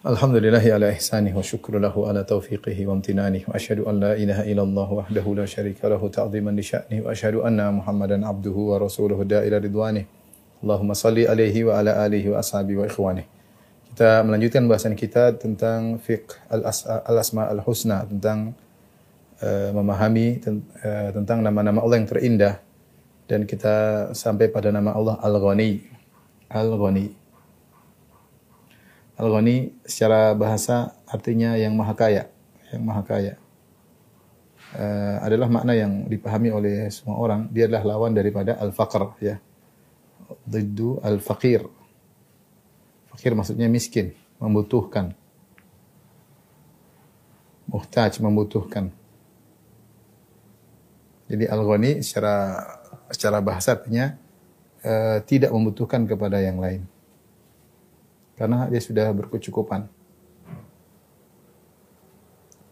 Alhamdulillahi ala ihsanih wa syukru lahu ala taufiqihi wa amtinanih wa asyhadu an la ilaha illallah wahdahu la syarika lahu ta'ziman li sya'nih wa asyhadu anna Muhammadan abduhu wa rasuluhu da'ila ridwanih. Allahumma salli alaihi wa ala alihi wa ashabihi wa ikhwanih. Kita melanjutkan bahasan kita tentang fiqh al-asma al-husna tentang uh, memahami ten- uh, tentang nama-nama Allah yang terindah dan kita sampai pada nama Allah Al-Ghani. Al-Ghani. Al-Ghani secara bahasa artinya yang maha kaya, yang maha kaya. Uh, adalah makna yang dipahami oleh semua orang. Dia adalah lawan daripada al-faqr ya. Diddu al-faqir. Fakir maksudnya miskin, membutuhkan. Muhtaj, membutuhkan. Jadi al-ghani secara secara bahasa artinya uh, tidak membutuhkan kepada yang lain. Karena dia sudah berkecukupan.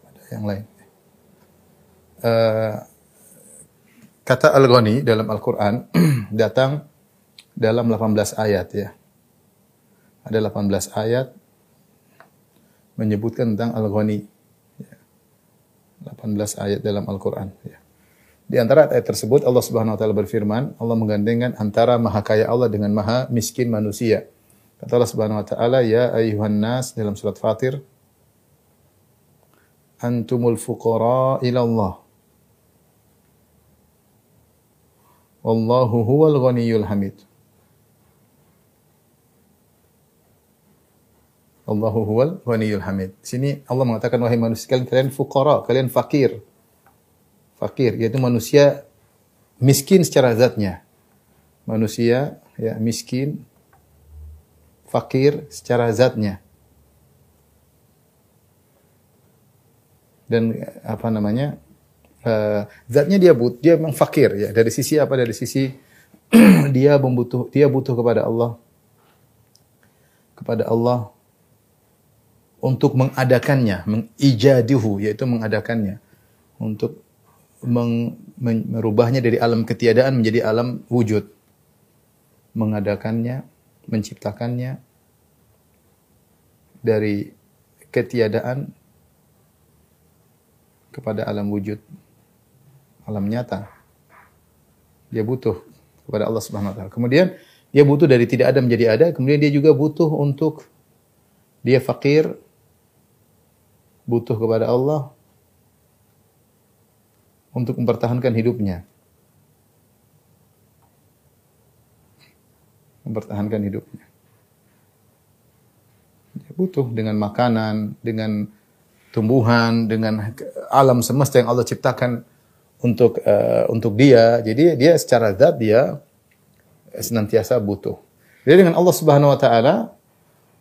Ada yang lain. Uh, kata al-ghani dalam Al-Qur'an datang dalam 18 ayat ya. Ada 18 ayat menyebutkan tentang al-ghani. Ya. 18 ayat dalam Al-Qur'an ya. Di antara ayat tersebut Allah Subhanahu wa taala berfirman, Allah menggandengkan antara maha kaya Allah dengan maha miskin manusia. Kata Allah Subhanahu wa taala, "Ya ayyuhan nas" dalam surat Fatir, "Antumul fuqara ila Allah." Wallahu huwal ghaniyyul hamid. Allahu huwal ghaniyyul hamid. Sini Allah mengatakan wahai manusia kalian, kalian fuqara, kalian fakir fakir yaitu manusia miskin secara zatnya. Manusia ya miskin fakir secara zatnya. Dan apa namanya? Uh, zatnya dia but, dia memang fakir ya. Dari sisi apa? Dari sisi dia membutuh dia butuh kepada Allah kepada Allah untuk mengadakannya, mengijaduhu yaitu mengadakannya untuk meng, men, merubahnya dari alam ketiadaan menjadi alam wujud. Mengadakannya, menciptakannya dari ketiadaan kepada alam wujud. Alam nyata. Dia butuh kepada Allah Subhanahu wa taala. Kemudian dia butuh dari tidak ada menjadi ada, kemudian dia juga butuh untuk dia fakir butuh kepada Allah untuk mempertahankan hidupnya. Mempertahankan hidupnya. Dia butuh dengan makanan, dengan tumbuhan, dengan alam semesta yang Allah ciptakan untuk uh, untuk dia. Jadi dia secara zat dia senantiasa butuh. Jadi dengan Allah Subhanahu wa taala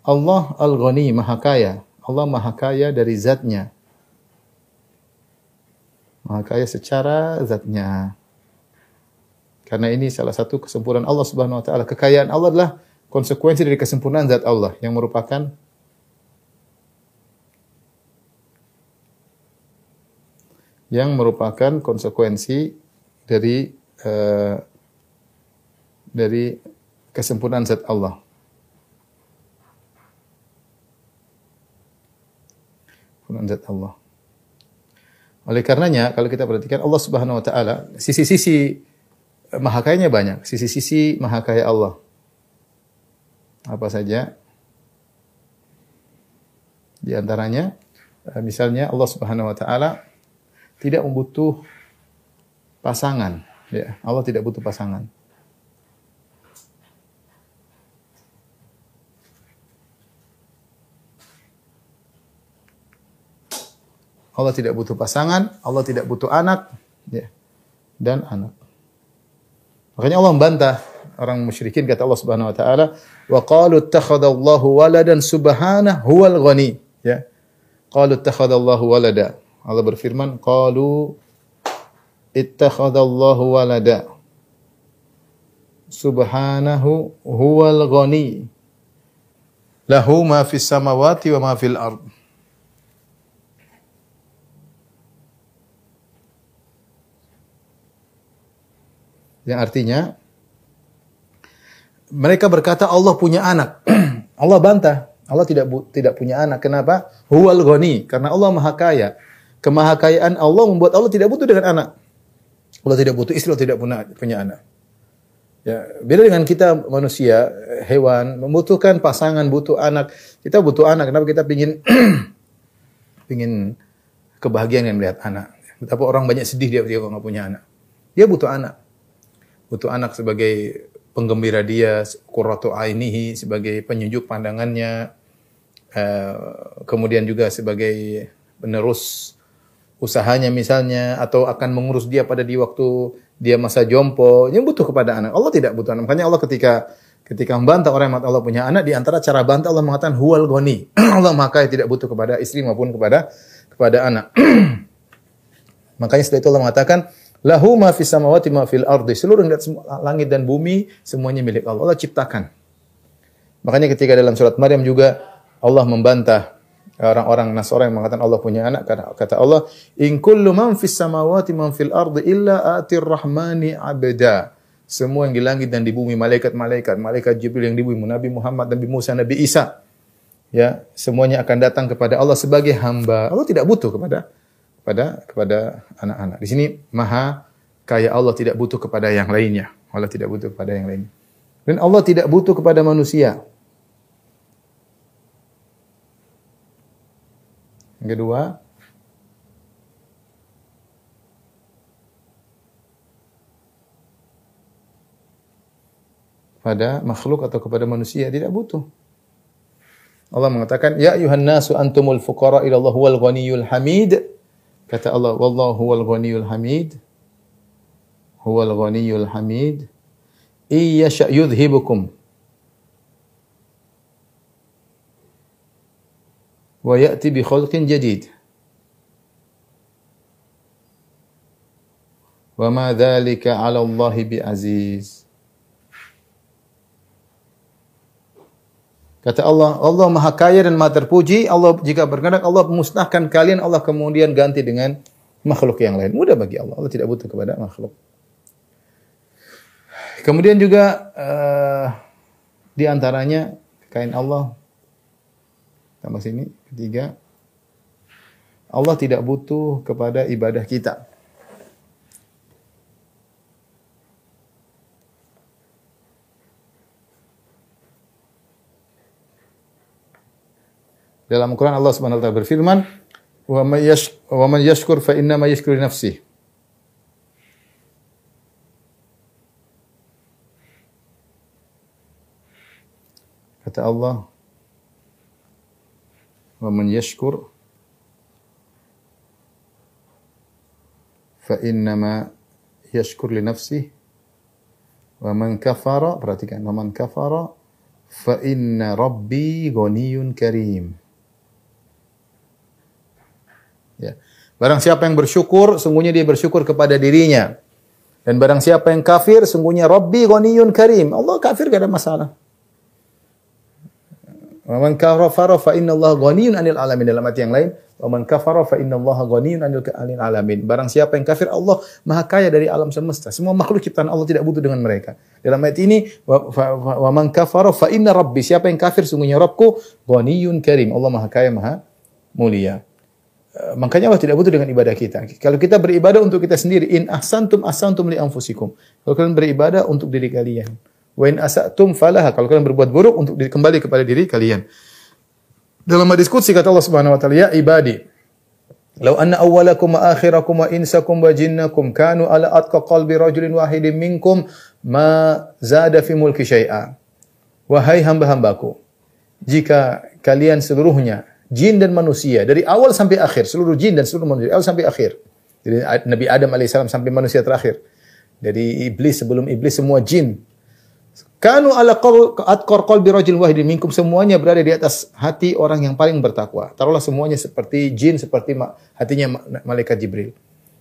Allah Al-Ghani, Maha Kaya. Allah Maha Kaya dari zatnya. Maha kaya secara zatnya. Karena ini salah satu kesempurnaan Allah Subhanahu wa taala. Kekayaan Allah adalah konsekuensi dari kesempurnaan zat Allah yang merupakan yang merupakan konsekuensi dari uh, dari kesempurnaan zat Allah. Kesempurnaan zat Allah. Oleh karenanya kalau kita perhatikan Allah Subhanahu wa taala sisi-sisi maha kayanya banyak, sisi-sisi maha kaya Allah. Apa saja? Di antaranya misalnya Allah Subhanahu wa taala tidak membutuh pasangan, ya. Allah tidak butuh pasangan. Allah tidak butuh pasangan, Allah tidak butuh anak, ya. Dan anak. Makanya Allah membantah orang musyrikin kata Allah Subhanahu wa taala, "Wa qalu ittakhadallahu waladan subhanahu huwal ghani." Ya. Qalu ittakhadallahu walada. Allah berfirman, "Qalu ittakhadallahu walada." subhanahu huwal ghani. Lahu ma fis samawati wa ma fil ard. Yang artinya mereka berkata Allah punya anak. Allah bantah. Allah tidak tidak punya anak. Kenapa? Huwal ghani. Karena Allah maha kaya. Kemahakayaan Allah membuat Allah tidak butuh dengan anak. Allah tidak butuh istri, Allah tidak punya, punya anak. Ya, beda dengan kita manusia, hewan membutuhkan pasangan, butuh anak. Kita butuh anak. Kenapa kita pingin pingin kebahagiaan yang melihat anak. Betapa orang banyak sedih dia dia nggak punya anak. Dia butuh anak. Butuh anak sebagai penggembira dia, qurratu ainihi sebagai penyejuk pandangannya. Uh, kemudian juga sebagai penerus usahanya misalnya atau akan mengurus dia pada di waktu dia masa jompo, yang butuh kepada anak. Allah tidak butuh anak. Makanya Allah ketika ketika membantah orang yang Allah punya anak, di antara cara bantah Allah mengatakan huwal goni. Allah maka tidak butuh kepada istri maupun kepada kepada anak. Makanya setelah itu Allah mengatakan lahu ma fis samawati ma fil ardi. Seluruh langit dan bumi semuanya milik Allah. Allah ciptakan. Makanya ketika dalam surat Maryam juga Allah membantah orang-orang Nasara yang mengatakan Allah punya anak kata, kata Allah in kullu man fis samawati man fil ardi illa atir rahmani abda semua yang di langit dan di bumi malaikat-malaikat malaikat Jibril yang di bumi Nabi Muhammad Nabi Musa Nabi Isa ya semuanya akan datang kepada Allah sebagai hamba Allah tidak butuh kepada kepada kepada anak-anak di sini maha kaya Allah tidak butuh kepada yang lainnya Allah tidak butuh kepada yang lainnya dan Allah tidak butuh kepada manusia Yang kedua, pada makhluk atau kepada manusia tidak butuh. Allah mengatakan, "Ya ayuhan nasu antumul fuqara ila Allah wal ghaniyul hamid." Kata Allah, "Wallahu huwal ghaniyul hamid." Huwal ghaniyul hamid. Iya yudhibukum wa ya'ti bi khalqin jadid. Wa ma dzalika 'ala Allah bi aziz. Kata Allah, Allah Maha Kaya dan Maha Terpuji. Allah jika berkenan Allah musnahkan kalian, Allah kemudian ganti dengan makhluk yang lain. Mudah bagi Allah. Allah tidak butuh kepada makhluk. Kemudian juga uh, di antaranya kain Allah tambah sini ketiga Allah tidak butuh kepada ibadah kita. Dalam Al-Quran Allah Subhanahu wa taala berfirman, "Wa man yashkur fa inna ma yashkuru nafsihi." Kata Allah, wa man yashkur fa innama yashkur li nafsihi wa man kafara perhatikan wa man kafara fa inna rabbi ghaniyun karim ya barang siapa yang bersyukur sungguhnya dia bersyukur kepada dirinya dan barang siapa yang kafir sungguhnya rabbi ghaniyun karim Allah kafir gak ada masalah Wa man kafara fa inna Allah ghaniyun 'anil alamin dalam ayat yang lain. Wa man kafara fa inna Allah ghaniyun 'anil alamin. Barang siapa yang kafir Allah Maha kaya dari alam semesta. Semua makhluk ciptaan Allah tidak butuh dengan mereka. Dalam ayat ini wa, wa man kafara fa inna rabbi. Siapa yang kafir sungguhnya Rabbku ghaniyun karim. Allah Maha kaya, Maha mulia. Eh, makanya Allah tidak butuh dengan ibadah kita. Kalau kita beribadah untuk kita sendiri, in ahsantum ahsantum li anfusikum. Kalau kalian beribadah untuk diri kalian. Wa in asatum falaha. Kalau kalian berbuat buruk untuk kembali kepada diri kalian. Dalam hadis qudsi kata Allah Subhanahu wa taala, "Ya ibadi, law anna awwalakum wa akhirakum wa insakum wa jinnakum kanu ala atqa qalbi rajulin wahidin minkum ma zada fi mulki syai'a." Wahai hamba-hambaku, jika kalian seluruhnya jin dan manusia dari awal sampai akhir, seluruh jin dan seluruh manusia dari awal sampai akhir. Jadi Nabi Adam alaihissalam sampai manusia terakhir. Dari iblis sebelum iblis semua jin Kanu ala atqar qalbi rajul wahidin minkum semuanya berada di atas hati orang yang paling bertakwa. Taruhlah semuanya seperti jin, seperti hatinya malaikat Jibril.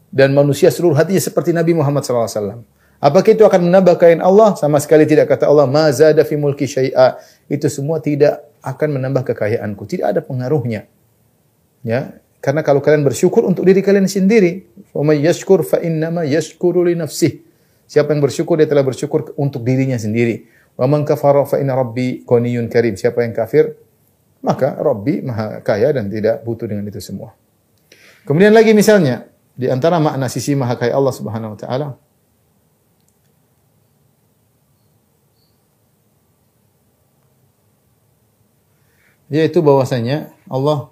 Dan manusia seluruh hatinya seperti Nabi Muhammad SAW. Apakah itu akan menambah kekayaan Allah? Sama sekali tidak kata Allah, ma zada fi mulki syai'a. Itu semua tidak akan menambah kekayaanku. Tidak ada pengaruhnya. Ya, karena kalau kalian bersyukur untuk diri kalian sendiri, wa may yashkur fa innama yashkuru li nafsih. Siapa yang bersyukur dia telah bersyukur untuk dirinya sendiri. Wa man kafara fa inna rabbi karim. Siapa yang kafir, maka Rabbi maha kaya dan tidak butuh dengan itu semua. Kemudian lagi misalnya, di antara makna sisi maha kaya Allah Subhanahu wa taala, yaitu bahwasanya Allah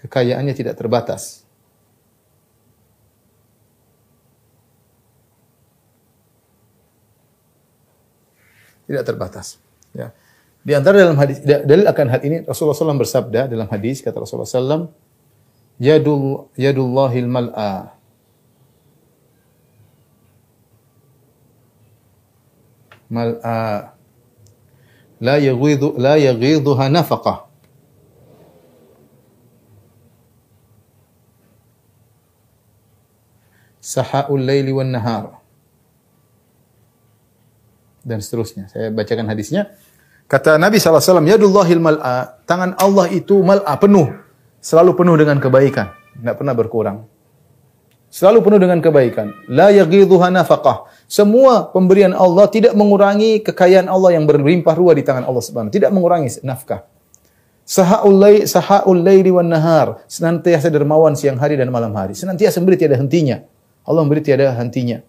kekayaannya tidak terbatas. Tidak terbatas. Ya. Di antara dalam hadis dalil akan hal ini Rasulullah SAW bersabda dalam hadis kata Rasulullah SAW, Yadul yadullahil mal'a mal'a la yaghidhu la yaghidhuha nafaqah. Sahaul laili wan nahar. Dan seterusnya. Saya bacakan hadisnya. Kata Nabi SAW, Yadullahil mal'a. Tangan Allah itu mal'a, penuh. Selalu penuh dengan kebaikan. Tidak pernah berkurang. Selalu penuh dengan kebaikan. La yaghidhuha nafaqah. Semua pemberian Allah tidak mengurangi kekayaan Allah yang berlimpah ruah di tangan Allah Subhanahu Tidak mengurangi nafkah. Sahaul lay sahaul laili wan nahar, senantiasa dermawan siang hari dan malam hari. Senantiasa memberi tiada hentinya. Allah memberi tiada hentinya.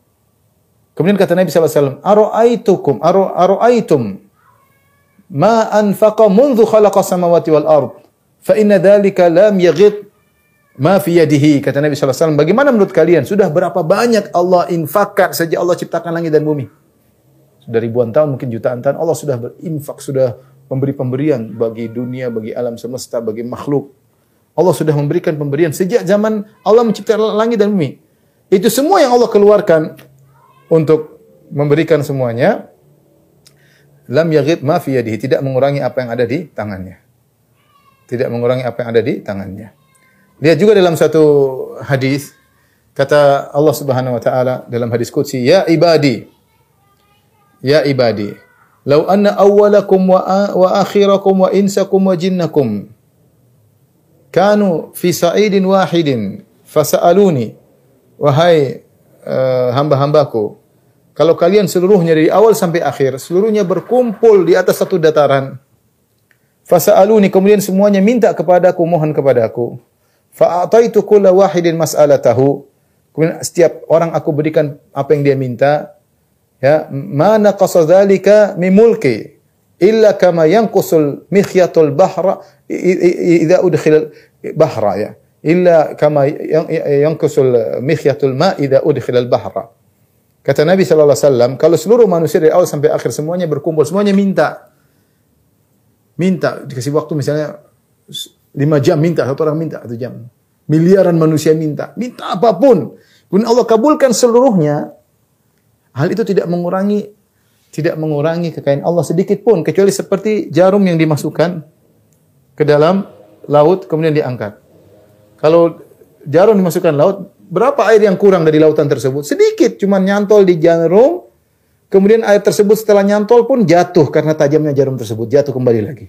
Kemudian kata Nabi SAW, Aro'aitukum, aro'aitum, ma anfaqa mundu khalaqa samawati wal ard, fa inna dhalika lam yaghid ma fi yadihi kata Nabi SAW bagaimana menurut kalian? Sudah berapa banyak Allah infakkan sejak Allah ciptakan langit dan bumi? Sudah ribuan tahun mungkin jutaan tahun Allah sudah berinfak sudah memberi pemberian bagi dunia bagi alam semesta bagi makhluk. Allah sudah memberikan pemberian sejak zaman Allah menciptakan langit dan bumi. Itu semua yang Allah keluarkan untuk memberikan semuanya. Lam yaghid ma fi yadihi tidak mengurangi apa yang ada di tangannya. Tidak mengurangi apa yang ada di tangannya Lihat juga dalam satu hadis kata Allah Subhanahu wa taala dalam hadis qudsi, "Ya ibadi, ya ibadi, law anna awwalakum wa, wa akhirakum wa insakum wa jinnakum kanu fi sa'idin wahidin fasa'aluni wahai uh, hamba-hambaku kalau kalian seluruhnya dari awal sampai akhir seluruhnya berkumpul di atas satu dataran fasa'aluni kemudian semuanya minta kepadaku mohon kepadaku Fa'ataitu kulla wahidin mas'alatahu. Kemudian setiap orang aku berikan apa yang dia minta. Ya, mana naqasa dzalika min mulki illa kama yanqusul mikhyatul bahra idza udkhila bahra ya. Illa kama yanqusul mikhyatul ma idza udkhila al-bahra. Kata Nabi sallallahu alaihi wasallam, kalau seluruh manusia dari awal sampai akhir semuanya berkumpul, semuanya minta. Minta dikasih waktu misalnya Lima jam minta, satu orang minta satu jam. Miliaran manusia minta, minta apa pun. Kemudian Allah kabulkan seluruhnya. Hal itu tidak mengurangi tidak mengurangi kekayaan Allah sedikit pun kecuali seperti jarum yang dimasukkan ke dalam laut kemudian diangkat. Kalau jarum dimasukkan laut, berapa air yang kurang dari lautan tersebut? Sedikit, cuma nyantol di jarum, kemudian air tersebut setelah nyantol pun jatuh karena tajamnya jarum tersebut, jatuh kembali lagi.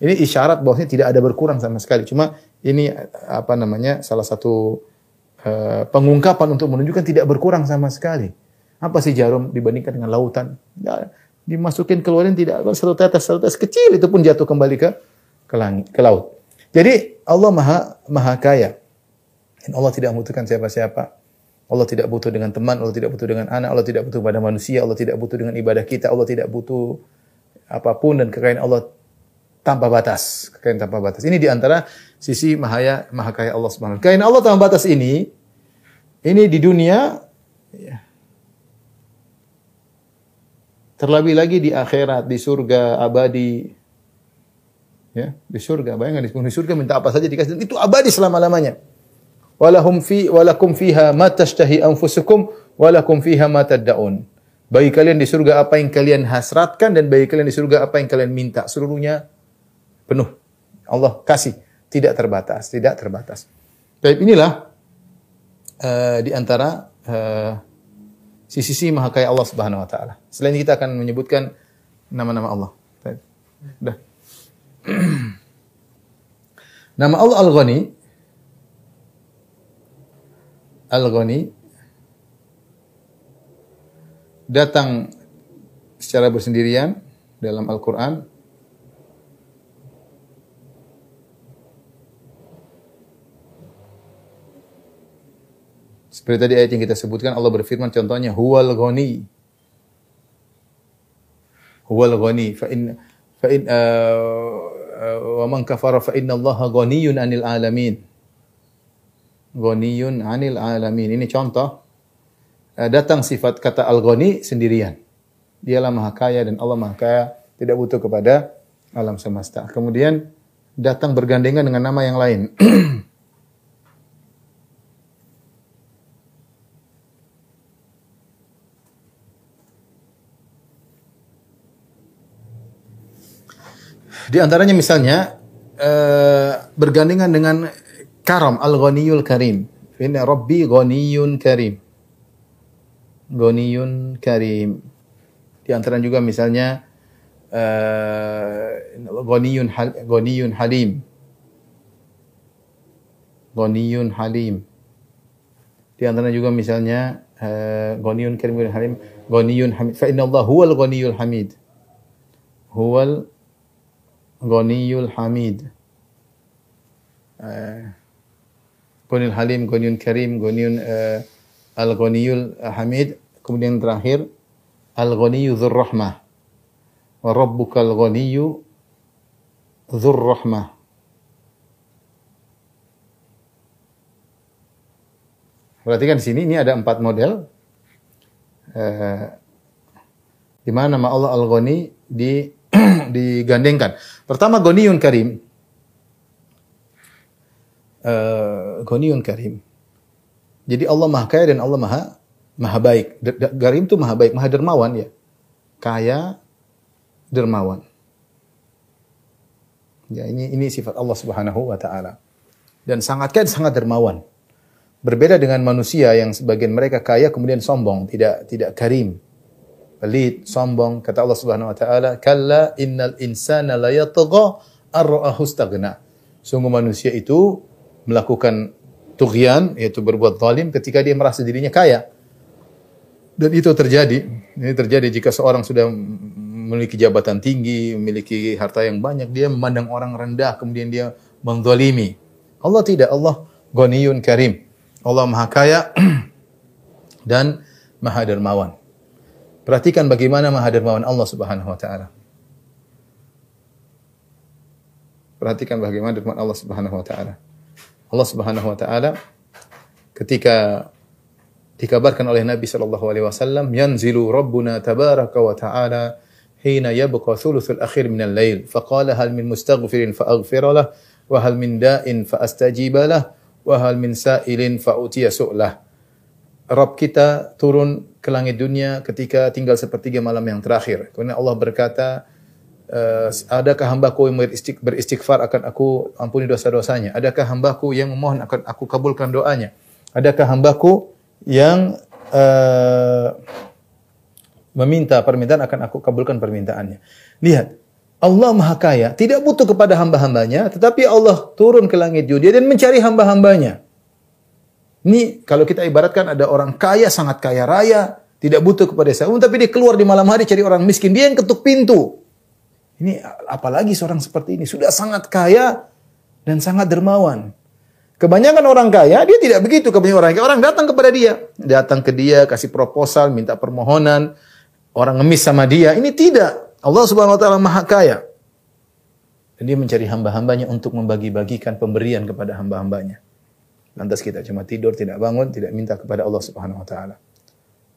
Ini isyarat bahwasanya tidak ada berkurang sama sekali. Cuma ini apa namanya salah satu uh, pengungkapan untuk menunjukkan tidak berkurang sama sekali. Apa sih jarum dibandingkan dengan lautan? Ya, dimasukin keluarin tidak satu tetes satu tetes kecil itu pun jatuh kembali ke ke langit ke laut. Jadi Allah maha maha kaya. Dan Allah tidak membutuhkan siapa-siapa. Allah tidak butuh dengan teman, Allah tidak butuh dengan anak, Allah tidak butuh pada manusia, Allah tidak butuh dengan ibadah kita, Allah tidak butuh apa pun dan kekayaan Allah tanpa batas, kekayaan tanpa batas. Ini di antara sisi mahaya, maha kaya Allah Subhanahu Kekayaan Allah tanpa batas ini, ini di dunia, ya, terlebih lagi di akhirat, di surga abadi, ya, di surga. Bayangkan di surga minta apa saja dikasih, itu abadi selama lamanya. Walahum fi walakum fiha ma tashtahi anfusukum walakum fiha ma tad'un. Bagi kalian di surga apa yang kalian hasratkan dan bagi kalian di surga apa yang kalian minta. Seluruhnya penuh. Allah kasih, tidak terbatas, tidak terbatas. Baik, inilah uh, di antara uh, Sisi-sisi maha kaya Allah Subhanahu wa taala. Selain kita akan menyebutkan nama-nama Allah. Dah. Nama Allah Al-Ghani Al-Ghani datang secara bersendirian dalam Al-Qur'an Seperti tadi ayat yang kita sebutkan Allah berfirman contohnya huwal ghani. Huwal ghani. Fa in fa in uh, uh, wa man kafara fa inna Allah ghaniyun 'anil alamin. Ghaniyun 'anil alamin. Ini contoh uh, datang sifat kata al-ghani sendirian. Dialah maha kaya dan Allah maha kaya tidak butuh kepada alam semesta. Kemudian datang bergandengan dengan nama yang lain Di antaranya misalnya uh, bergandengan dengan karam al-ghaniyul karim. Inna rabbi ghaniyun karim. Ghaniyun karim. Di antaranya juga misalnya uh, ghaniyun hal, ghaniyun halim. Ghaniyun halim. Di antaranya juga misalnya uh, ghaniyun karim halim, ghaniyun hamid. Fa inna Allah huwal ghaniyul hamid. Huwal Ghaniyul Hamid. Uh, Halim, Ghaniyul Karim, Ghaniyul uh, Al-Ghaniyul Hamid. Kemudian terakhir Al-Ghaniyyu Dzur Rahmah. Wa Rabbukal Ghaniyyu Dzur Rahmah. Perhatikan di sini ini ada empat model. Uh, di mana nama Allah Al-Ghani di digandengkan. Pertama Goniyun Karim. Uh, Goniyun Karim. Jadi Allah Maha Kaya dan Allah Maha Maha Baik. Karim itu Maha Baik, Maha Dermawan ya. Kaya, dermawan. Ya, ini ini sifat Allah Subhanahu wa taala. Dan sangat kaya, sangat dermawan. Berbeda dengan manusia yang sebagian mereka kaya kemudian sombong, tidak tidak karim pelit, sombong. Kata Allah Subhanahu wa taala, "Kalla innal insana la yatgha ar-ra'ahu Sungguh manusia itu melakukan tughyan yaitu berbuat zalim ketika dia merasa dirinya kaya. Dan itu terjadi. Ini terjadi jika seorang sudah memiliki jabatan tinggi, memiliki harta yang banyak, dia memandang orang rendah, kemudian dia menzalimi. Allah tidak, Allah Ghaniyun Karim. Allah Maha Kaya dan Maha Dermawan. Perhatikan bagaimana maha dermawan Allah Subhanahu wa taala. Perhatikan bagaimana dermawan Allah Subhanahu wa taala. Allah Subhanahu wa taala ketika dikabarkan oleh Nabi sallallahu alaihi wasallam, "Yanzilu Rabbuna tabaraka wa ta'ala hina yabqa thuluthul akhir min al-lail, faqala hal min mustaghfirin fa aghfir lah, wa hal min da'in fa astajiba lah, wa hal min sa'ilin fa utiya su'lah." Rabb kita turun ke langit dunia ketika tinggal sepertiga malam yang terakhir. Kemudian Allah berkata, uh, adakah hambaku yang beristighfar akan aku ampuni dosa-dosanya? Adakah hambaku yang memohon akan aku kabulkan doanya? Adakah hambaku yang uh, meminta permintaan akan aku kabulkan permintaannya? Lihat, Allah Maha Kaya, tidak butuh kepada hamba-hambanya, tetapi Allah turun ke langit dunia dan mencari hamba-hambanya. Ini kalau kita ibaratkan ada orang kaya, sangat kaya raya, tidak butuh kepada saya, tapi dia keluar di malam hari cari orang miskin, dia yang ketuk pintu. Ini apalagi seorang seperti ini, sudah sangat kaya dan sangat dermawan. Kebanyakan orang kaya, dia tidak begitu. Kebanyakan orang kaya, orang datang kepada dia. Datang ke dia, kasih proposal, minta permohonan. Orang ngemis sama dia. Ini tidak. Allah subhanahu wa ta'ala maha kaya. Dan dia mencari hamba-hambanya untuk membagi-bagikan pemberian kepada hamba-hambanya. Lantas kita cuma tidur, tidak bangun, tidak minta kepada Allah Subhanahu wa taala.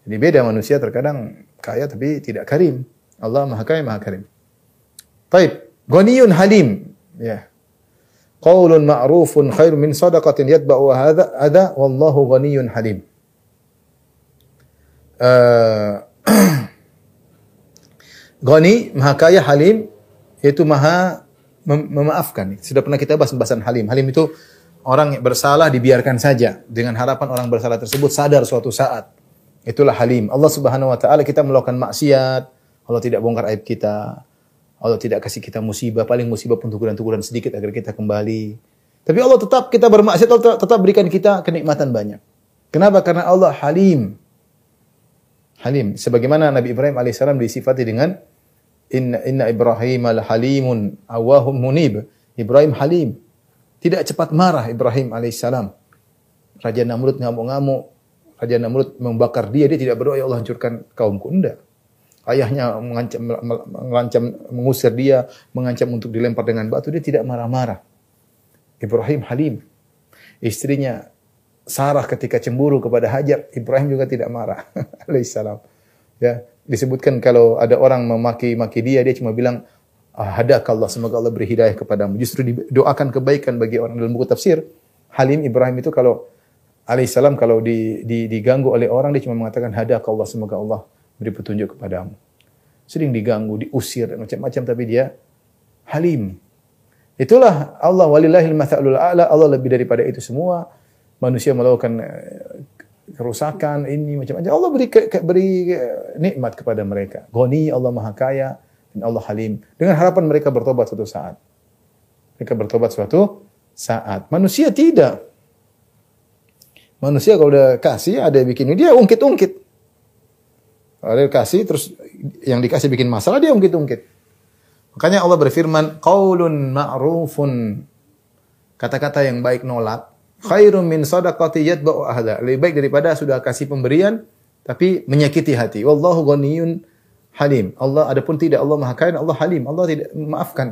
Jadi beda manusia terkadang kaya tapi tidak karim. Allah Maha Kaya, Maha Karim. Taib, ghaniyun halim. Ya. Qaulun ma'rufun khairu min sadaqatin yatba'u hadha ada wallahu ghaniyun halim. Uh, Ghani, Maha Kaya, Halim, yaitu Maha mem memaafkan. Sudah pernah kita bahas pembahasan Halim. Halim itu orang yang bersalah dibiarkan saja dengan harapan orang bersalah tersebut sadar suatu saat. Itulah halim. Allah Subhanahu wa taala kita melakukan maksiat, Allah tidak bongkar aib kita. Allah tidak kasih kita musibah, paling musibah pun teguran-teguran sedikit agar kita kembali. Tapi Allah tetap kita bermaksiat, Allah tetap berikan kita kenikmatan banyak. Kenapa? Karena Allah halim. Halim. Sebagaimana Nabi Ibrahim alaihissalam disifati dengan Inna, inna Ibrahim al halimun awahum munib. Ibrahim halim. Tidak cepat marah Ibrahim alaihissalam. Raja Namrud ngamuk-ngamuk. Raja Namrud membakar dia. Dia tidak berdoa, ya Allah hancurkan kaumku. Tidak. Ayahnya mengancam, mengancam, mengusir dia, mengancam untuk dilempar dengan batu. Dia tidak marah-marah. Ibrahim halim. Istrinya Sarah ketika cemburu kepada Hajar, Ibrahim juga tidak marah. Alaihissalam. Ya, disebutkan kalau ada orang memaki-maki dia, dia cuma bilang, hadakallah, semoga Allah beri hidayah kepadamu. Justru didoakan kebaikan bagi orang dalam buku tafsir. Halim Ibrahim itu kalau alaihissalam kalau di, di, diganggu oleh orang, dia cuma mengatakan, hadakallah, semoga Allah beri petunjuk kepadamu. Sering diganggu, diusir dan macam-macam tapi dia halim. Itulah Allah walillahil matsalul a'la, Allah lebih daripada itu semua. Manusia melakukan eh, kerusakan ini macam-macam. Allah beri beri eh, nikmat kepada mereka. Goni Allah Maha Kaya dan Allah Halim. Dengan harapan mereka bertobat suatu saat. Mereka bertobat suatu saat. Manusia tidak. Manusia kalau udah kasih ada yang bikin dia ungkit-ungkit. Ada kasih terus yang dikasih bikin masalah dia ungkit-ungkit. Makanya Allah berfirman, qaulun ma'rufun. Kata-kata yang baik nolak. Khairun min sadaqati yatba'u ahla. Lebih baik daripada sudah kasih pemberian tapi menyakiti hati. Wallahu ghaniyun halim. Allah adapun tidak Allah Maha Kaya, Allah Halim. Allah tidak memaafkan.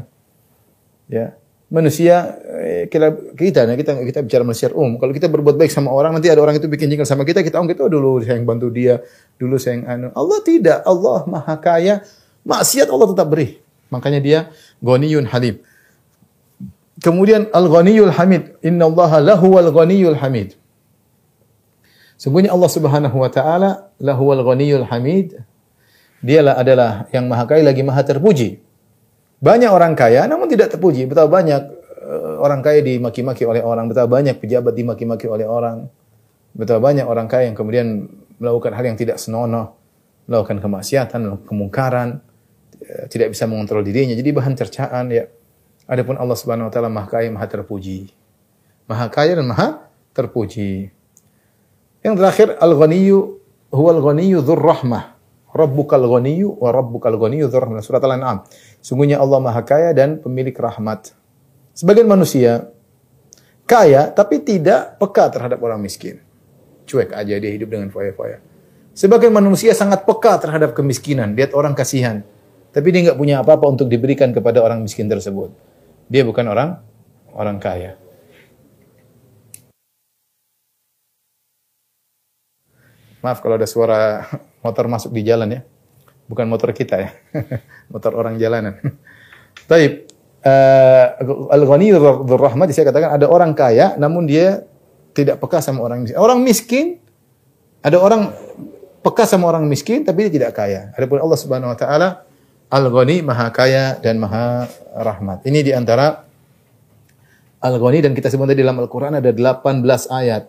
Ya manusia eh, kita kita kita kita bicara manusia umum. Kalau kita berbuat baik sama orang, nanti ada orang itu bikin jengkel sama kita, kita ongkit oh dulu saya yang bantu dia, dulu saya yang anu. Allah tidak, Allah Maha Kaya, maksiat Allah tetap beri. Makanya dia Ghaniyun Halim. Kemudian Al-Ghaniyul Hamid, Inna Allah lahu al Ghaniyul Hamid. Sebenarnya Allah Subhanahu wa taala lahu al Ghaniyul Hamid. Dialah adalah yang Maha Kaya lagi Maha terpuji. Banyak orang kaya namun tidak terpuji. Betapa banyak uh, orang kaya dimaki-maki oleh orang, betapa banyak pejabat dimaki-maki oleh orang. Betapa banyak orang kaya yang kemudian melakukan hal yang tidak senonoh, melakukan kemaksiatan, kemungkaran, uh, tidak bisa mengontrol dirinya. Jadi bahan cercaan ya. Adapun Allah Subhanahu wa taala Maha Kaya, Maha terpuji. Maha Kaya dan Maha terpuji. Yang terakhir Al-Ghaniyyu huwal Ghaniyyu dzur rahmah. Rabbukal ghaniyyu wa rabbukal ghaniyyu dzur rahmah. Surat Al-An'am. Sungguhnya Allah Maha Kaya dan pemilik rahmat. Sebagian manusia kaya tapi tidak peka terhadap orang miskin. Cuek aja dia hidup dengan foya-foya. Sebagian manusia sangat peka terhadap kemiskinan. Lihat orang kasihan. Tapi dia nggak punya apa-apa untuk diberikan kepada orang miskin tersebut. Dia bukan orang orang kaya. Maaf kalau ada suara motor masuk di jalan ya. Bukan motor kita ya. motor orang jalanan. Taib. Uh, Al-Ghani Rahmat saya katakan ada orang kaya namun dia tidak peka sama orang miskin. Orang miskin ada orang peka sama orang miskin tapi dia tidak kaya. Adapun Allah Subhanahu wa taala Al-Ghani Maha Kaya dan Maha Rahmat. Ini di antara Al-Ghani dan kita sebut di dalam Al-Qur'an ada 18 ayat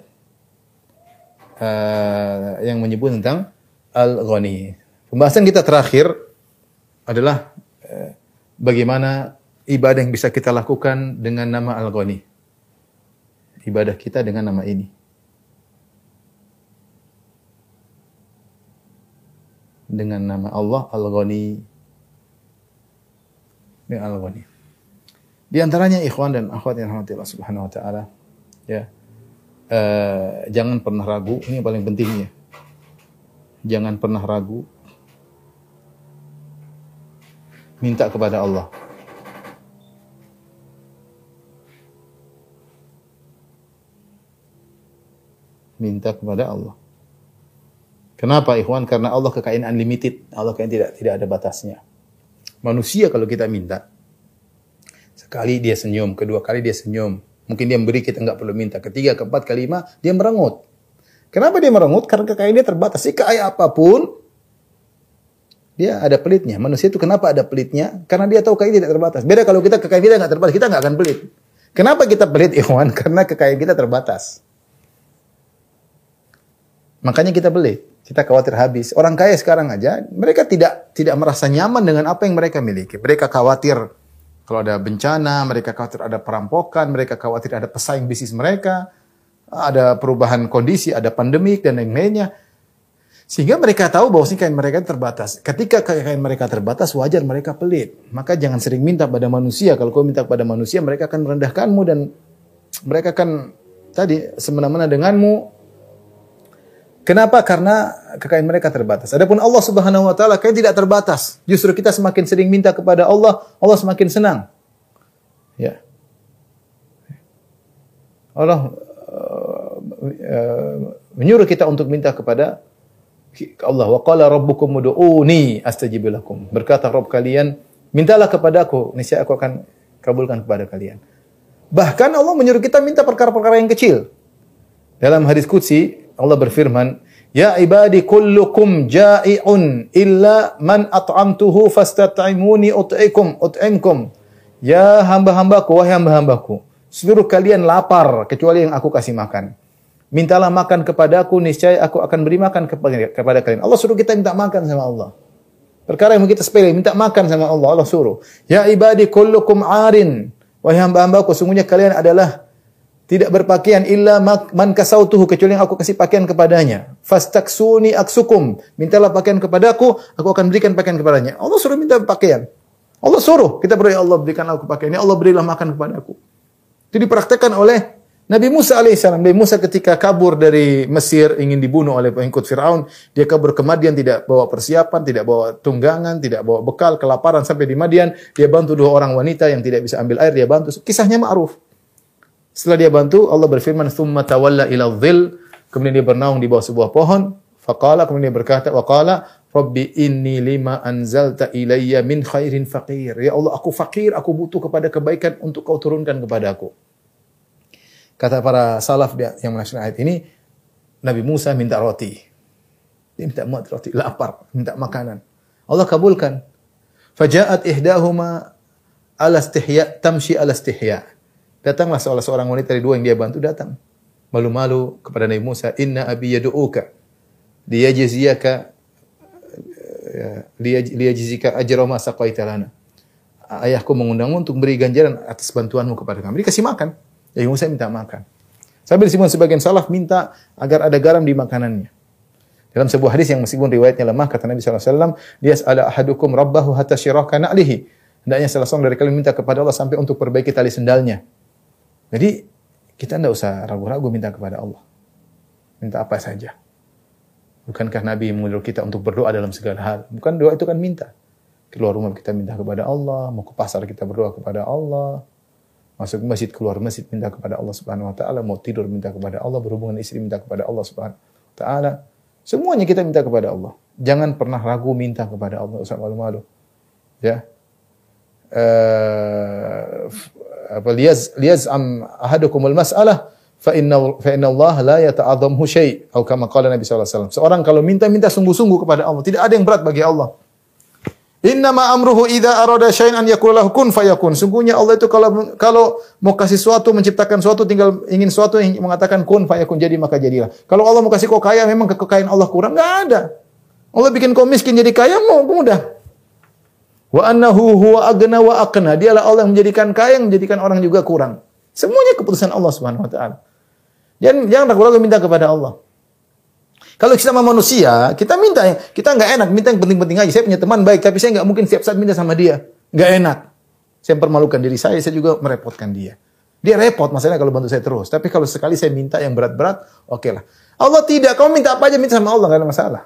uh, yang menyebut tentang Al-Ghani. Pembahasan kita terakhir adalah eh, bagaimana ibadah yang bisa kita lakukan dengan nama Al-Ghani. Ibadah kita dengan nama ini. Dengan nama Allah Al-Ghani. Dengan Al-Ghani. Di antaranya ikhwan dan akhwat yang rahmati Allah Subhanahu wa taala, ya. Uh, jangan pernah ragu, ini yang paling pentingnya. Jangan pernah ragu minta kepada Allah. Minta kepada Allah. Kenapa ikhwan? Karena Allah kekayaan unlimited. Allah kekayaan tidak tidak ada batasnya. Manusia kalau kita minta, sekali dia senyum, kedua kali dia senyum. Mungkin dia memberi kita nggak perlu minta. Ketiga, keempat, kelima, dia merengut. Kenapa dia merengut? Karena kekayaan dia terbatas. Si kaya apa pun, dia ada pelitnya. Manusia itu kenapa ada pelitnya? Karena dia tahu kekayaan tidak terbatas. Beda kalau kita kekayaan kita nggak terbatas, kita nggak akan pelit. Kenapa kita pelit, Ikhwan? Karena kekayaan kita terbatas. Makanya kita pelit. Kita khawatir habis. Orang kaya sekarang aja, mereka tidak tidak merasa nyaman dengan apa yang mereka miliki. Mereka khawatir kalau ada bencana, mereka khawatir ada perampokan, mereka khawatir ada pesaing bisnis mereka, ada perubahan kondisi, ada pandemik dan lain-lainnya. Sehingga mereka tahu bahwa kekayaan mereka terbatas. Ketika kekayaan mereka terbatas, wajar mereka pelit. Maka jangan sering minta pada manusia. Kalau kau minta pada manusia, mereka akan merendahkanmu dan mereka akan tadi semena-mena denganmu. Kenapa? Karena kekayaan mereka terbatas. Adapun Allah Subhanahu wa taala kekayaan tidak terbatas. Justru kita semakin sering minta kepada Allah, Allah semakin senang. Ya. Allah menyuruh kita untuk minta kepada Allah wa qala rabbukum ud'uni astajib lakum. Berkata Rabb kalian, mintalah kepadaku, niscaya aku akan kabulkan kepada kalian. Bahkan Allah menyuruh kita minta perkara-perkara yang kecil. Dalam hadis qudsi Allah berfirman, Ya ibadi kullukum ja'i'un illa man at'amtuhu fastat'imuni ut'ikum ut'imkum. Ya hamba-hambaku, wahai hamba-hambaku, seluruh kalian lapar kecuali yang aku kasih makan. Mintalah makan kepadaku, niscaya aku akan beri makan kepada, kalian. Allah suruh kita minta makan sama Allah. Perkara yang kita sepele, minta makan sama Allah. Allah suruh. Ya ibadi kullukum arin. Wahai hamba-hambaku, sungguhnya kalian adalah tidak berpakaian illa man kasautuhu kecuali yang aku kasih pakaian kepadanya. Fastaksuni aksukum. Mintalah pakaian kepadaku, aku akan berikan pakaian kepadanya. Allah suruh minta pakaian. Allah suruh. Kita berdoa, ya Allah berikan aku pakaian. Ya Allah berilah makan kepadaku. Itu dipraktekkan oleh Nabi Musa alaihissalam. Nabi Musa ketika kabur dari Mesir ingin dibunuh oleh pengikut Firaun, dia kabur ke Madian tidak bawa persiapan, tidak bawa tunggangan, tidak bawa bekal, kelaparan sampai di Madian, dia bantu dua orang wanita yang tidak bisa ambil air, dia bantu. Kisahnya ma'ruf. Setelah dia bantu, Allah berfirman, "Tsumma tawalla ila dhil." Kemudian dia bernaung di bawah sebuah pohon. Faqala, kemudian dia berkata, waqala, Rabbi inni lima anzalta ilayya min khairin faqir. Ya Allah, aku fakir, aku butuh kepada kebaikan untuk kau turunkan kepada aku. Kata para salaf yang menafsirkan ayat ini, Nabi Musa minta roti. Dia minta muat roti, lapar, minta makanan. Allah kabulkan. Faja'at ihdahuma ala istihya, tamshi ala istihya. Datanglah salah seorang wanita dari dua yang dia bantu datang. Malu-malu kepada Nabi Musa, "Inna abi yad'uka liyajziyaka liyajzika ajra ma saqaita lana." Ayahku mengundangmu untuk beri ganjaran atas bantuanmu kepada kami. Dikasih makan. Nabi Musa minta makan. Sambil disebut sebagian salaf minta agar ada garam di makanannya. Dalam sebuah hadis yang meskipun riwayatnya lemah, kata Nabi SAW, dia ala ahadukum rabbahu hatta syirahka na'lihi. Hendaknya salah seorang dari kalian minta kepada Allah sampai untuk perbaiki tali sendalnya. Jadi kita tidak usah ragu-ragu minta kepada Allah. Minta apa saja. Bukankah Nabi menyuruh kita untuk berdoa dalam segala hal? Bukan doa itu kan minta. Keluar rumah kita minta kepada Allah, mau ke pasar kita berdoa kepada Allah, masuk masjid keluar masjid minta kepada Allah Subhanahu wa taala, mau tidur minta kepada Allah, berhubungan istri minta kepada Allah Subhanahu wa taala. Semuanya kita minta kepada Allah. Jangan pernah ragu minta kepada Allah, usah malu-malu. Ya. Uh, apa liyaz liyaz'am ahadukumul mas'alah fa inna fa inna Allah la yata'adzamhu syai' atau kama qala Nabi sallallahu alaihi wasallam. Seorang kalau minta-minta sungguh-sungguh kepada Allah, tidak ada yang berat bagi Allah. Inna ma amruhu idza arada syai'an an yaqula lahu kun fayakun. Sungguhnya Allah itu kalau kalau mau kasih sesuatu, menciptakan sesuatu tinggal ingin sesuatu yang mengatakan kun fayakun jadi maka jadilah. Kalau Allah mau kasih kau kaya memang kekayaan Allah kurang enggak ada. Allah bikin kau miskin jadi kaya mau mudah. Wa annahu huwa agna wa aqna. Dialah Allah yang menjadikan kaya, yang menjadikan orang juga kurang. Semuanya keputusan Allah Subhanahu wa taala. Jangan jangan ragu-ragu minta kepada Allah. Kalau kita sama manusia, kita minta kita nggak enak, minta yang penting-penting aja. Saya punya teman baik, tapi saya nggak mungkin setiap saat minta sama dia. Nggak enak. Saya mempermalukan diri saya, saya juga merepotkan dia. Dia repot masalahnya kalau bantu saya terus. Tapi kalau sekali saya minta yang berat-berat, oke okay lah. Allah tidak, kamu minta apa aja minta sama Allah, nggak ada masalah.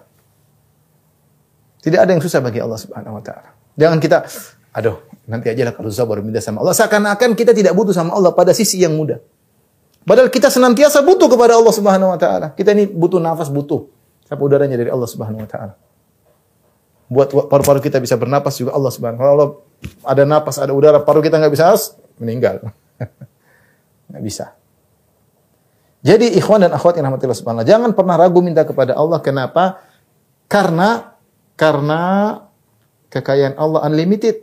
Tidak ada yang susah bagi Allah Subhanahu wa taala. Jangan kita, aduh, nanti aja lah kalau susah baru minta sama Allah. Seakan-akan kita tidak butuh sama Allah pada sisi yang mudah. Padahal kita senantiasa butuh kepada Allah Subhanahu wa taala. Kita ini butuh nafas, butuh apa udaranya dari Allah Subhanahu wa taala. Buat paru-paru kita bisa bernapas juga Allah Subhanahu wa taala. Ada napas, ada udara, paru kita nggak bisa harus meninggal. nggak bisa. Jadi ikhwan dan akhwat yang rahmatillah subhanahu jangan pernah ragu minta kepada Allah. Kenapa? Karena karena kekayaan Allah unlimited.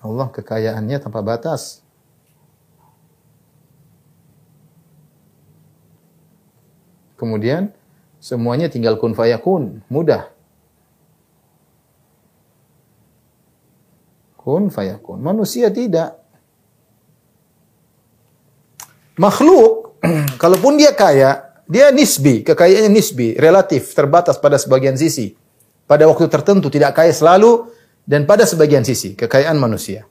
Allah kekayaannya tanpa batas. Kemudian Semuanya tinggal kun fayakun, mudah. Kun fayakun. Manusia tidak. Makhluk, kalaupun dia kaya, dia nisbi, kekayaannya nisbi, relatif, terbatas pada sebagian sisi. Pada waktu tertentu tidak kaya selalu dan pada sebagian sisi kekayaan manusia.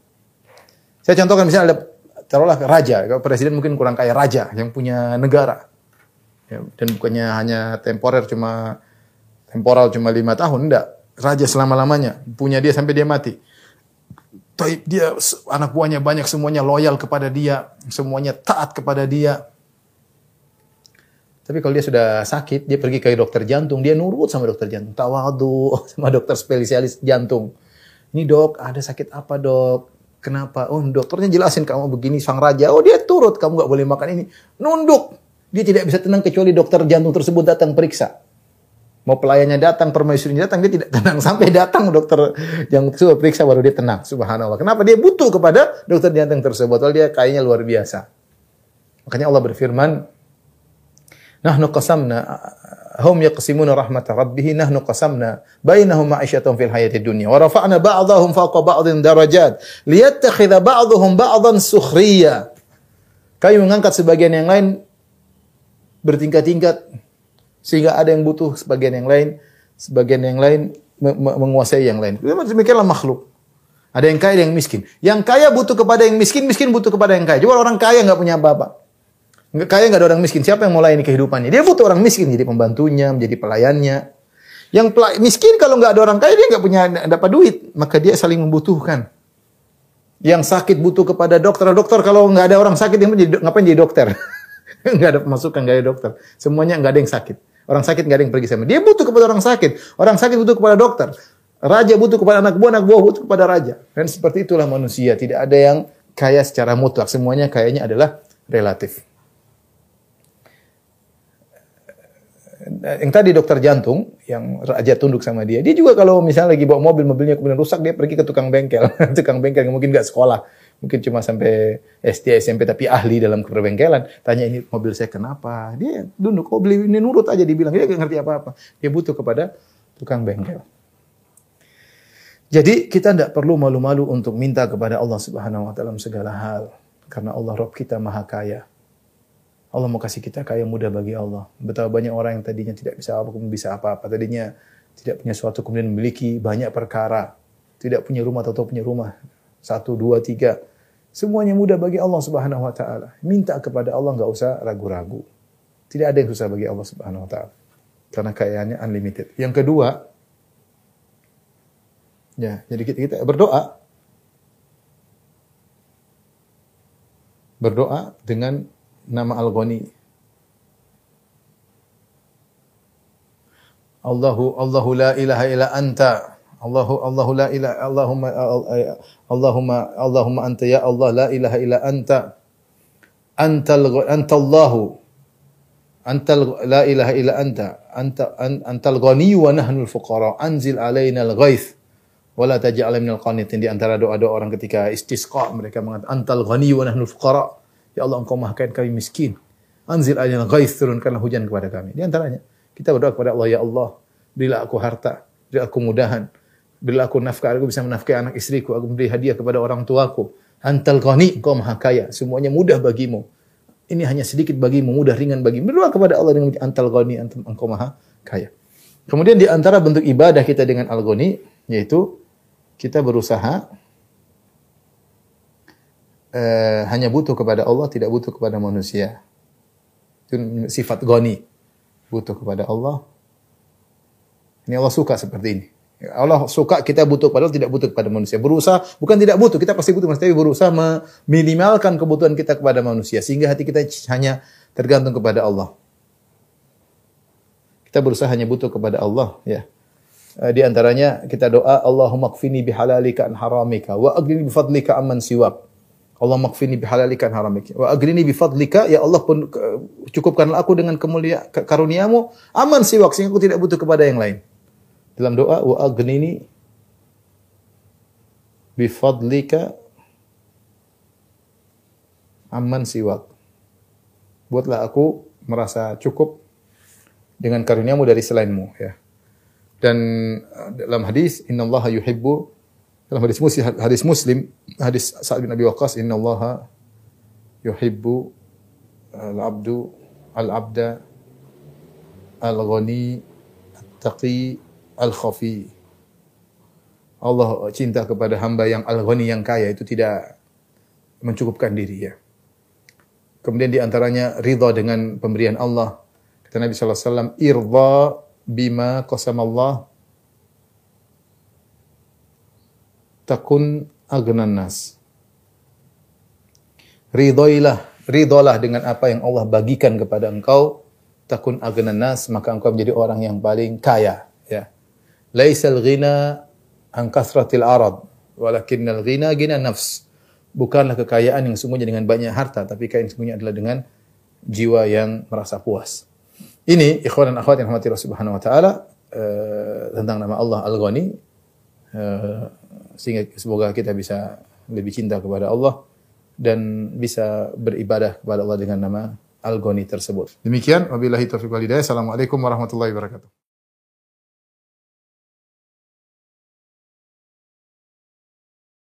Saya contohkan misalnya ada taruhlah raja, presiden mungkin kurang kaya raja yang punya negara. Ya, dan bukannya hanya temporer cuma temporal cuma lima tahun, enggak. Raja selama-lamanya, punya dia sampai dia mati. Taib dia anak buahnya banyak semuanya loyal kepada dia, semuanya taat kepada dia. Tapi kalau dia sudah sakit, dia pergi ke dokter jantung, dia nurut sama dokter jantung, tawadu sama dokter spesialis jantung. Ini dok, ada sakit apa dok? Kenapa? Oh dokternya jelasin kamu begini sang raja. Oh dia turut, kamu nggak boleh makan ini. Nunduk. Dia tidak bisa tenang kecuali dokter jantung tersebut datang periksa. Mau pelayannya datang, permaisurinya datang, dia tidak tenang. Sampai datang dokter jantung tersebut periksa baru dia tenang. Subhanallah. Kenapa? Dia butuh kepada dokter jantung tersebut. Kalau dia kayaknya luar biasa. Makanya Allah berfirman, Nahnu qasamna hum yaqsimuna rahmat rabbih nahnu qasamna bainahum ma'isyatum fil hayatid dunya wa rafa'na ba'dahum fawqa ba'dhin darajat liyattakhidha ba'dhum ba'dhan sukhriya. Kami mengangkat sebagian yang lain bertingkat-tingkat sehingga ada yang butuh sebagian yang lain, sebagian yang lain menguasai yang lain. Demikianlah makhluk. Ada yang kaya, ada yang miskin. Yang kaya butuh kepada yang miskin, miskin butuh kepada yang kaya. Coba orang kaya nggak punya apa-apa. Kaya nggak ada orang miskin. Siapa yang mulai ini kehidupannya? Dia butuh orang miskin jadi pembantunya, menjadi pelayannya. Yang miskin kalau nggak ada orang kaya dia nggak punya dapat duit, maka dia saling membutuhkan. Yang sakit butuh kepada dokter. Dokter kalau nggak ada orang sakit ngapain jadi dokter? nggak ada pemasukan, nggak ada dokter. Semuanya nggak ada yang sakit. Orang sakit nggak ada yang pergi sama. Dia butuh kepada orang sakit. Orang sakit butuh kepada dokter. Raja butuh kepada anak buah, anak buah butuh kepada raja. Dan seperti itulah manusia. Tidak ada yang kaya secara mutlak. Semuanya kayaknya adalah relatif. yang tadi dokter jantung yang raja tunduk sama dia, dia juga kalau misalnya lagi bawa mobil, mobilnya kemudian rusak, dia pergi ke tukang bengkel. tukang bengkel yang mungkin nggak sekolah, mungkin cuma sampai SD, SMP, tapi ahli dalam perbengkelan. Tanya ini mobil saya kenapa? Dia tunduk, oh beli ini nurut aja dibilang, dia nggak ngerti apa-apa. Dia butuh kepada tukang bengkel. Jadi kita tidak perlu malu-malu untuk minta kepada Allah Subhanahu wa taala segala hal karena Allah Rob kita Maha Kaya. Allah mau kasih kita kaya mudah bagi Allah. Betapa banyak orang yang tadinya tidak bisa apa bisa apa-apa. Tadinya tidak punya suatu kemudian memiliki banyak perkara. Tidak punya rumah atau punya rumah. Satu, dua, tiga. Semuanya mudah bagi Allah subhanahu wa ta'ala. Minta kepada Allah nggak usah ragu-ragu. Tidak ada yang susah bagi Allah subhanahu wa ta'ala. Karena kayaannya unlimited. Yang kedua, ya, jadi kita, kita berdoa. Berdoa dengan nama Al-Ghani. Allahu Allahu la ilaha illa anta. Allahu Allahu la ilaha Allahumma Allahumma Allahumma anta ya Allah la ilaha illa anta. Antal antallahu. Antal la ilaha illa anta. Anta antal ghani wa nahnu al-fuqara anzil alaina al-ghaith wala taj'al minal qanitin. Di antara doa-doa orang ketika istisqa mereka mengatakan antal ghani wa nahnu al-fuqara Ya Allah engkau maha kaya kami miskin. Anzil alayna ghaith turunkanlah hujan kepada kami. Di antaranya kita berdoa kepada Allah ya Allah, berilah aku harta, berilah aku mudahan, berilah aku nafkah, aku bisa menafkahi anak istriku, aku beri hadiah kepada orang tuaku. Antal ghani, engkau maha kaya, semuanya mudah bagimu. Ini hanya sedikit bagimu, mudah ringan bagimu. Berdoa kepada Allah dengan antal ghani, engkau maha kaya. Kemudian di antara bentuk ibadah kita dengan al-ghani yaitu kita berusaha eh, hanya butuh kepada Allah, tidak butuh kepada manusia. Itu sifat goni. Butuh kepada Allah. Ini Allah suka seperti ini. Allah suka kita butuh padahal tidak butuh kepada manusia. Berusaha bukan tidak butuh, kita pasti butuh tapi berusaha meminimalkan kebutuhan kita kepada manusia sehingga hati kita hanya tergantung kepada Allah. Kita berusaha hanya butuh kepada Allah, ya. Eh, di antaranya kita doa Allahumma kfini bihalalika an haramika wa agni bifadlika amman siwak. Allah makfini bihalalikan haramik. Wa agrini bifadlika, ya Allah pun cukupkanlah aku dengan kemulia karuniamu, aman siwak, sehingga aku tidak butuh kepada yang lain. Dalam doa, wa agrini bifadlika aman siwak. Buatlah aku merasa cukup dengan karuniamu dari selainmu ya. Dan uh, dalam hadis innallaha yuhibbu dalam hadis muslim hadis muslim hadis Sa'ad bin Abi Waqqas innallaha yuhibbu al-abdu al-abda al-ghani at-taqi al-khafi. Allah cinta kepada hamba yang al-ghani yang kaya itu tidak mencukupkan diri ya. Kemudian di antaranya ridha dengan pemberian Allah. Kata Nabi sallallahu alaihi wasallam, "Irda bima qasamallah takun agnan nas." Ridhoilah, ridholah dengan apa yang Allah bagikan kepada engkau, takun agnan nas, maka engkau menjadi orang yang paling kaya, ya. Laisal ghina an kasratil arad, walakinnal ghina ghina nafs. Bukanlah kekayaan yang sungguhnya dengan banyak harta, tapi kekayaan yang sungguhnya adalah dengan jiwa yang merasa puas. Ini ikhwan dan akhwat yang rahmati Allah Subhanahu wa taala uh, tentang nama Allah Al-Ghani uh, sehingga semoga kita bisa lebih cinta kepada Allah dan bisa beribadah kepada Allah dengan nama Al-Ghani tersebut. Demikian wabillahi taufiq wal hidayah. Assalamualaikum warahmatullahi wabarakatuh.